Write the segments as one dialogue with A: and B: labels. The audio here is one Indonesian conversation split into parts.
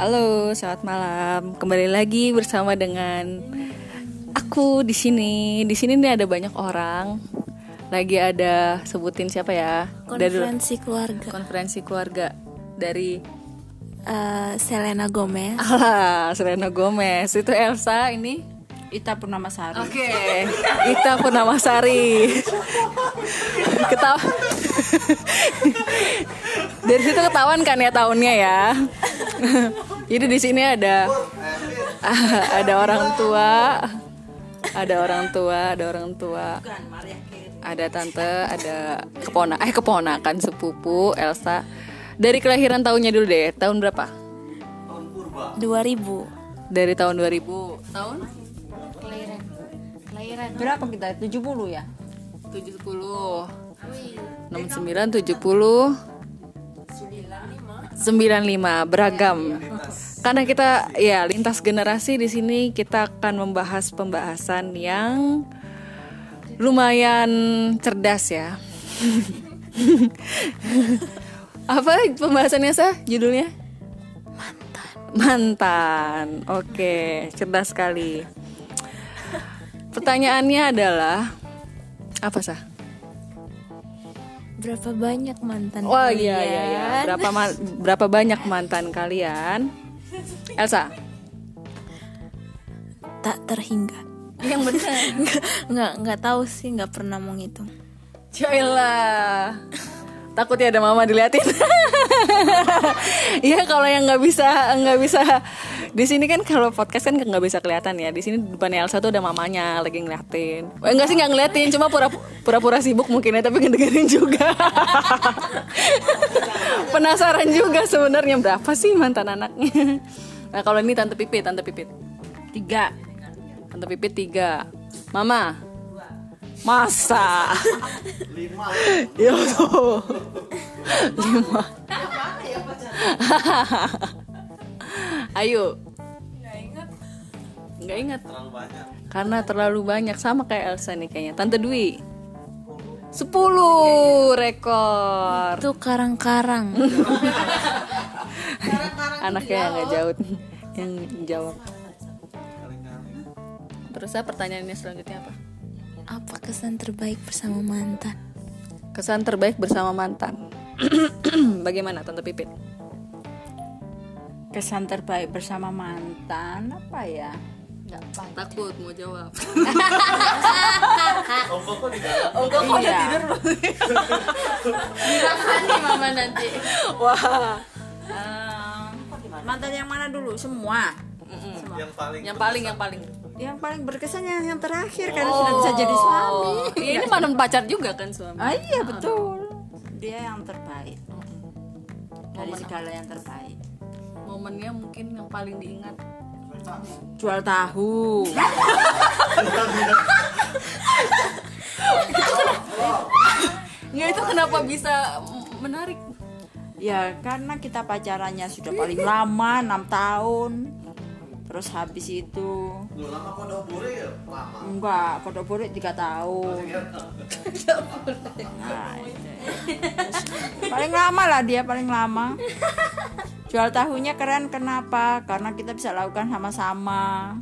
A: Halo, selamat malam. Kembali lagi bersama dengan aku di sini. Di sini nih ada banyak orang. Lagi ada sebutin siapa ya? Dari-
B: konferensi keluarga
A: konferensi keluarga dari
B: Eh, Selena Gomez
A: Alah, Serena Gomez. Itu Elsa ini.
C: Ita Purnamasari.
A: Oke, Ita Purnamasari. Ketawa. Dari situ ketahuan kan ya tahunnya ya. Jadi di sini ada ada orang tua, ada orang tua, ada orang tua, ada tante, ada kepona, eh keponakan sepupu Elsa. Dari kelahiran tahunnya dulu deh, tahun berapa?
B: 2000
A: Dari tahun 2000. Tahun?
C: Berapa kita? 70 ya?
A: 70 69 70 95 beragam. Karena kita ya lintas generasi di sini kita akan membahas pembahasan yang lumayan cerdas ya. Apa pembahasannya sah judulnya? Mantan. Mantan. Oke, cerdas sekali. Pertanyaannya adalah apa sah?
B: Berapa banyak mantan
A: Wah
B: kalian?
A: iya iya iya. Berapa ma- berapa banyak mantan kalian? Elsa.
B: tak terhingga
A: Yang benar.
B: nggak nggak tahu sih nggak pernah mau ngitung
A: Coylah. Takut ya ada mama diliatin. Iya kalau yang nggak bisa nggak bisa di sini kan kalau podcast kan nggak bisa kelihatan ya. Di sini depan Elsa tuh ada mamanya lagi ngeliatin. Eh, enggak sih nggak ngeliatin, cuma pura pura sibuk mungkin ya, tapi ngedengerin juga. Penasaran juga sebenarnya berapa sih mantan anaknya. Nah kalau ini tante Pipit, tante Pipit.
C: Tiga.
A: Tante Pipit tiga Mama Masa Lima Ya tuh Lima Ayo. Nggak ingat. Karena terlalu banyak Sama kayak Elsa nih kayaknya. Tante Dwi. 10 rekor.
B: Itu karang-karang.
A: Anaknya yang nggak jauh Yang jawab Terus apa pertanyaannya selanjutnya apa?
B: apa kesan terbaik bersama mantan?
A: Kesan terbaik bersama mantan. Bagaimana Tante Pipit?
C: Kesan terbaik bersama mantan apa ya? Banyak.
A: Takut mau jawab.
C: Ongkok kok udah tidur
B: nih mama nanti
A: Wah.
C: mantan yang mana dulu? Semua.
A: Yang paling yang paling yang paling.
C: Yang paling berkesan yang, yang terakhir karena sudah bisa jadi suami.
A: Iya, ini mantan pacar juga kan suami.
C: Ah iya betul. Dia yang terbaik. Dari segala yang terbaik.
A: Momennya mungkin yang paling diingat.
C: Jual tahu.
A: Ya itu kenapa bisa menarik?
C: Ya karena kita pacarannya sudah paling lama enam tahun. Terus habis itu
D: lama kodok ya? Lama.
C: enggak kodok buri tiga tahun. Nah, paling lama lah dia paling lama. Jual tahunya keren kenapa? Karena kita bisa lakukan sama-sama.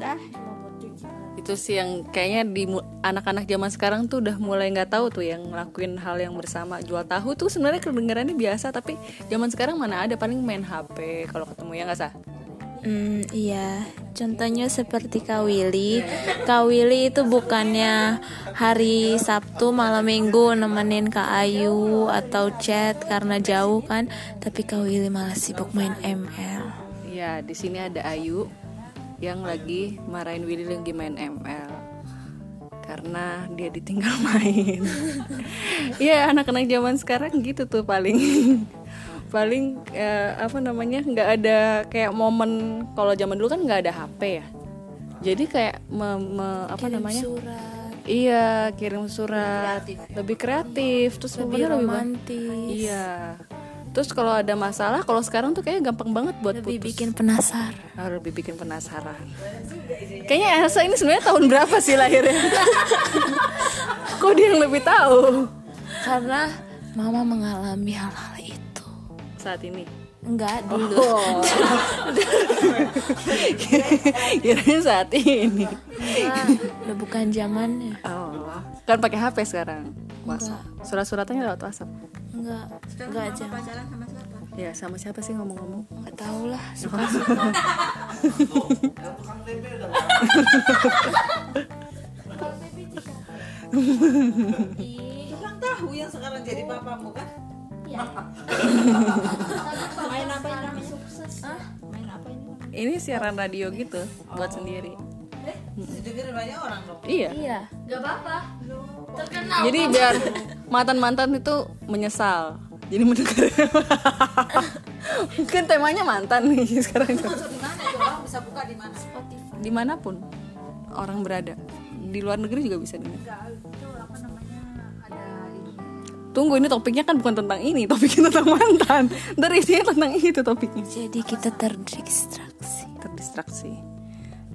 C: Dah.
A: Itu sih yang kayaknya di anak-anak zaman sekarang tuh udah mulai nggak tahu tuh yang ngelakuin hal yang bersama. Jual tahu tuh sebenarnya kedengarannya biasa tapi zaman sekarang mana ada paling main HP kalau ketemu ya nggak sah?
B: Hmm, iya. Contohnya seperti. Kak Willy itu bukannya hari Sabtu malam Minggu nemenin Kak Ayu atau chat karena jauh kan, tapi Kak Willy malah sibuk main ML.
A: Ya, di sini ada Ayu yang lagi marahin Willy lagi main ML karena dia ditinggal main. Iya, anak-anak zaman sekarang gitu tuh paling paling eh, apa namanya nggak ada kayak momen kalau zaman dulu kan nggak ada HP ya. Jadi kayak me- me- apa namanya?
B: Surat,
A: Iya, kirim surat. Lebih kreatif, terus
B: lebih
A: momennya lebih ba-
B: romantis,
A: Iya. Terus kalau ada masalah, kalau sekarang tuh kayaknya gampang banget buat
B: lebih
A: putus.
B: bikin penasaran.
A: Ah, lebih bikin penasaran. Kayaknya Elsa ini sebenarnya tahun berapa sih lahirnya? Kok dia yang lebih tahu?
B: Karena Mama mengalami hal-hal itu.
A: Saat ini.
B: enggak dulu
A: Oh. Kirain saat ini.
B: Enggak, udah bukan zamannya
A: Oh. Kan pakai HP sekarang. WhatsApp. Surat-suratannya lewat WhatsApp.
B: enggak enggak aja
C: pacaran sama siapa
A: Ya, sama siapa sih ngomong-ngomong?
B: nggak tahu lah suka
D: Tukang
C: tahu yang sekarang jadi papamu kan main apa ini sukses main apa ini
A: Ini siaran radio gitu, buat sendiri.
C: didengar banyak orang dong
A: Iya.
B: iya
A: Jadi biar mantan-mantan itu menyesal. Jadi mendengar. Mungkin temanya mantan nih sekarang.
C: di mana itu orang bisa buka di mana
A: Di mana pun orang berada. Di luar negeri juga bisa dengar. Tunggu ini topiknya kan bukan tentang ini, topiknya tentang mantan. Dari isinya tentang itu topiknya.
B: jadi kita terdistraksi
A: Terdistraksi.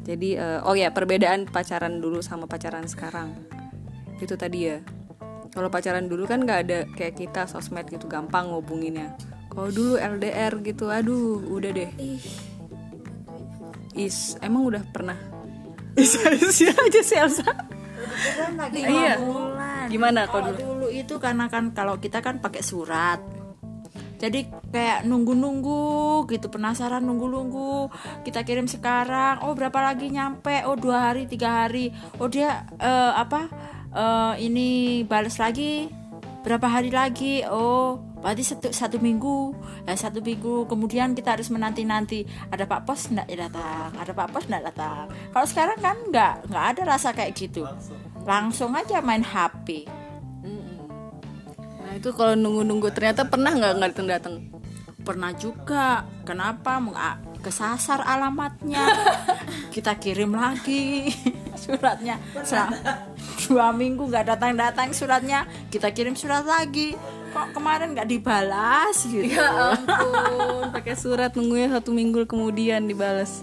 A: Jadi eh, oh ya perbedaan pacaran dulu sama pacaran sekarang. Itu tadi ya. Kalau pacaran dulu kan nggak ada kayak kita sosmed gitu gampang ngubunginnya. Kalau dulu LDR gitu, aduh udah deh. Is emang udah pernah? Is aja sih Elsa. Iya. Gimana Kalau dulu?
C: Itu karena kan kalau kita kan pakai surat. Jadi kayak nunggu-nunggu gitu penasaran nunggu-nunggu. Kita kirim sekarang oh berapa lagi nyampe? Oh dua hari tiga hari. Oh dia eh, apa eh, ini balas lagi berapa hari lagi? Oh berarti satu, satu minggu. Ya satu minggu kemudian kita harus menanti nanti ada pak pos nggak datang? Ada pak pos nggak datang? Kalau sekarang kan nggak nggak ada rasa kayak gitu. Langsung. Aja main hp
A: itu kalau nunggu-nunggu ternyata pernah nggak nggak datang datang?
C: pernah juga kenapa kesasar alamatnya kita kirim lagi suratnya Selang dua minggu nggak datang datang suratnya kita kirim surat lagi kok kemarin nggak dibalas gitu
A: Ya ampun, pakai surat nunggunya satu minggu kemudian dibalas.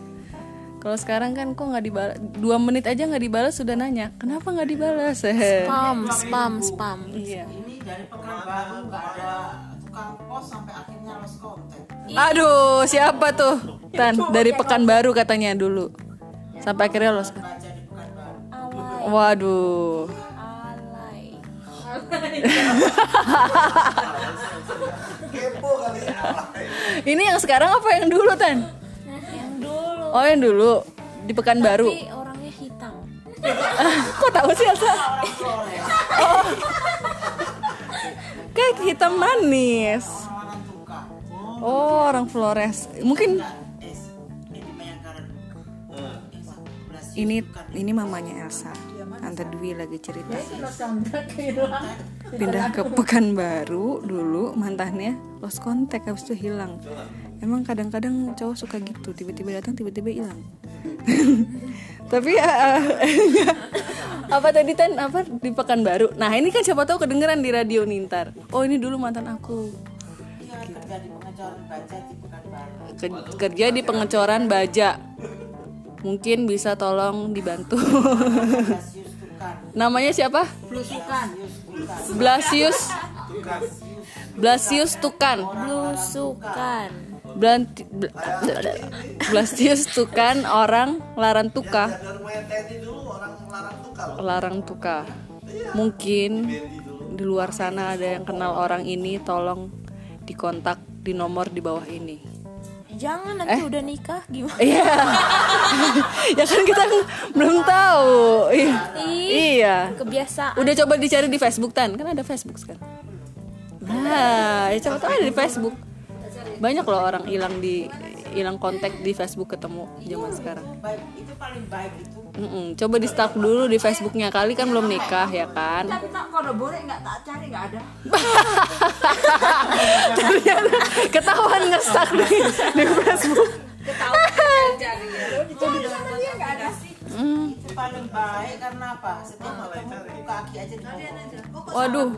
A: Kalau sekarang kan kok nggak dibalas, dua menit aja nggak dibalas sudah nanya, kenapa nggak dibalas?
B: spam spam spam
A: Iya.
E: Dari pekanbaru nggak ada tukang pos sampai akhirnya lost kontak
A: Aduh, siapa tuh? Tan dari Pekanbaru katanya dulu. Sampai akhirnya los.
E: baca di pekanbaru
A: Waduh.
B: alay
D: ya.
A: Ini yang sekarang apa yang dulu Tan?
B: yang dulu
A: Oh yang dulu di Pekanbaru.
B: tapi orangnya hitam
A: Kok tahu sih Elsa? Oh. Kayak hitam manis. Oh, orang Flores. Mungkin
E: ini
A: ini mamanya Elsa. Tante Dwi lagi cerita. Pindah ke Pekanbaru dulu mantannya lost contact habis itu hilang. Emang kadang-kadang cowok suka gitu, tiba-tiba datang tiba-tiba hilang. Tapi ya, eh, apa tadi tan apa di Pekanbaru. Nah, ini kan siapa tahu kedengeran di radio Nintar. Oh, ini dulu mantan aku.
E: dia kerja di pengecoran baca di pekanbaru
A: Ke- kerja di pengecoran baja. Mungkin bisa tolong dibantu. Namanya siapa? Blasius. Blasius Tukan.
B: blusukan
A: Blanti, Bl- Tukan orang Laran Tuka.
D: Larang.
A: Larang Tuka. Mungkin di luar sana ada yang kenal orang ini, tolong dikontak di nomor di bawah ini.
B: jangan nanti udah nikah gimana
A: Iya. ya kan kita belum tahu. Iya. Iya.
B: kebiasaan
A: Udah coba dicari di Facebook Tan, kan ada Facebook sekarang. Nah, ya coba tahu ada di Facebook. Banyak loh orang hilang di hilang kontak di Facebook ketemu zaman sekarang.
E: baik itu paling baik itu
A: Mm-mm, Coba di stalk dulu di Facebooknya. Kali kan belum nikah ya kan.
C: tapi tak kalau boleh nggak tak cari nggak ada.
A: Ketahuan nge-stalk di, di Facebook.
E: itu paling baik karena apa? Setiap ketemu buka kaki aja di
A: Waduh.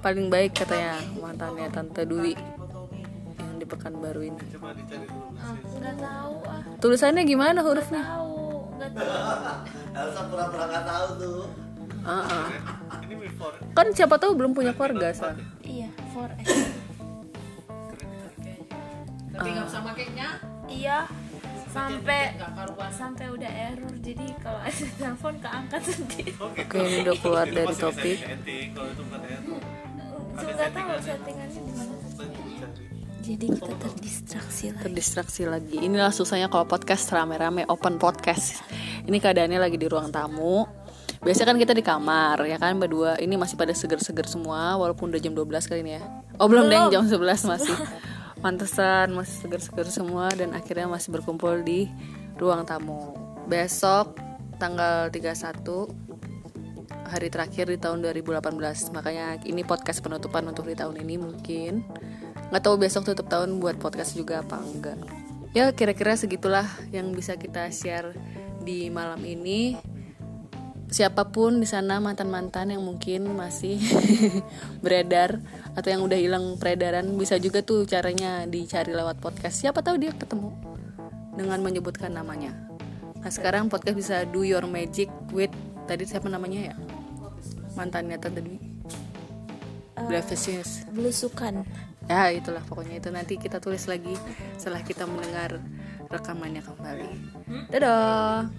A: Paling baik katanya mantannya Tante Dwi yang di Pekanbaru ini.
B: nggak tahu ah
A: Tulisannya gimana hurufnya?
B: tahu nggak tahu
D: Elsa pura-pura nggak tahu tuh.
A: Ah, ah. Kan siapa tahu belum punya keluarga, San.
B: iya for
A: Ah.
E: sama cake-nya
B: iya sampai
E: nggak karuan
B: sampai udah error jadi kalau ada telepon keangkat sendiri
A: Oke, ini udah keluar dari topik.
B: nggak tahu settingannya di mana jadi kita terdistraksi lagi
A: terdistraksi lagi. Inilah susahnya kalau podcast rame-rame open podcast. Ini keadaannya lagi di ruang tamu. Biasanya kan kita di kamar ya kan berdua. Ini masih pada seger-seger semua walaupun udah jam 12 kali ini ya. Oh, belum deh jam 11 masih. Mantesan masih seger-seger semua dan akhirnya masih berkumpul di ruang tamu. Besok tanggal 31 hari terakhir di tahun 2018 makanya ini podcast penutupan untuk di tahun ini mungkin. Nggak tahu besok tutup tahun buat podcast juga apa enggak. Ya kira-kira segitulah yang bisa kita share di malam ini. Siapa pun di sana mantan-mantan yang mungkin masih beredar atau yang udah hilang peredaran bisa juga tuh caranya dicari lewat podcast. Siapa tahu dia ketemu dengan menyebutkan namanya. Nah sekarang podcast bisa do your magic with tadi siapa namanya ya mantannya tadi Blevisius
B: belusukan.
A: Ya itulah pokoknya itu. Nanti kita tulis lagi setelah kita mendengar rekamannya kembali. Dadah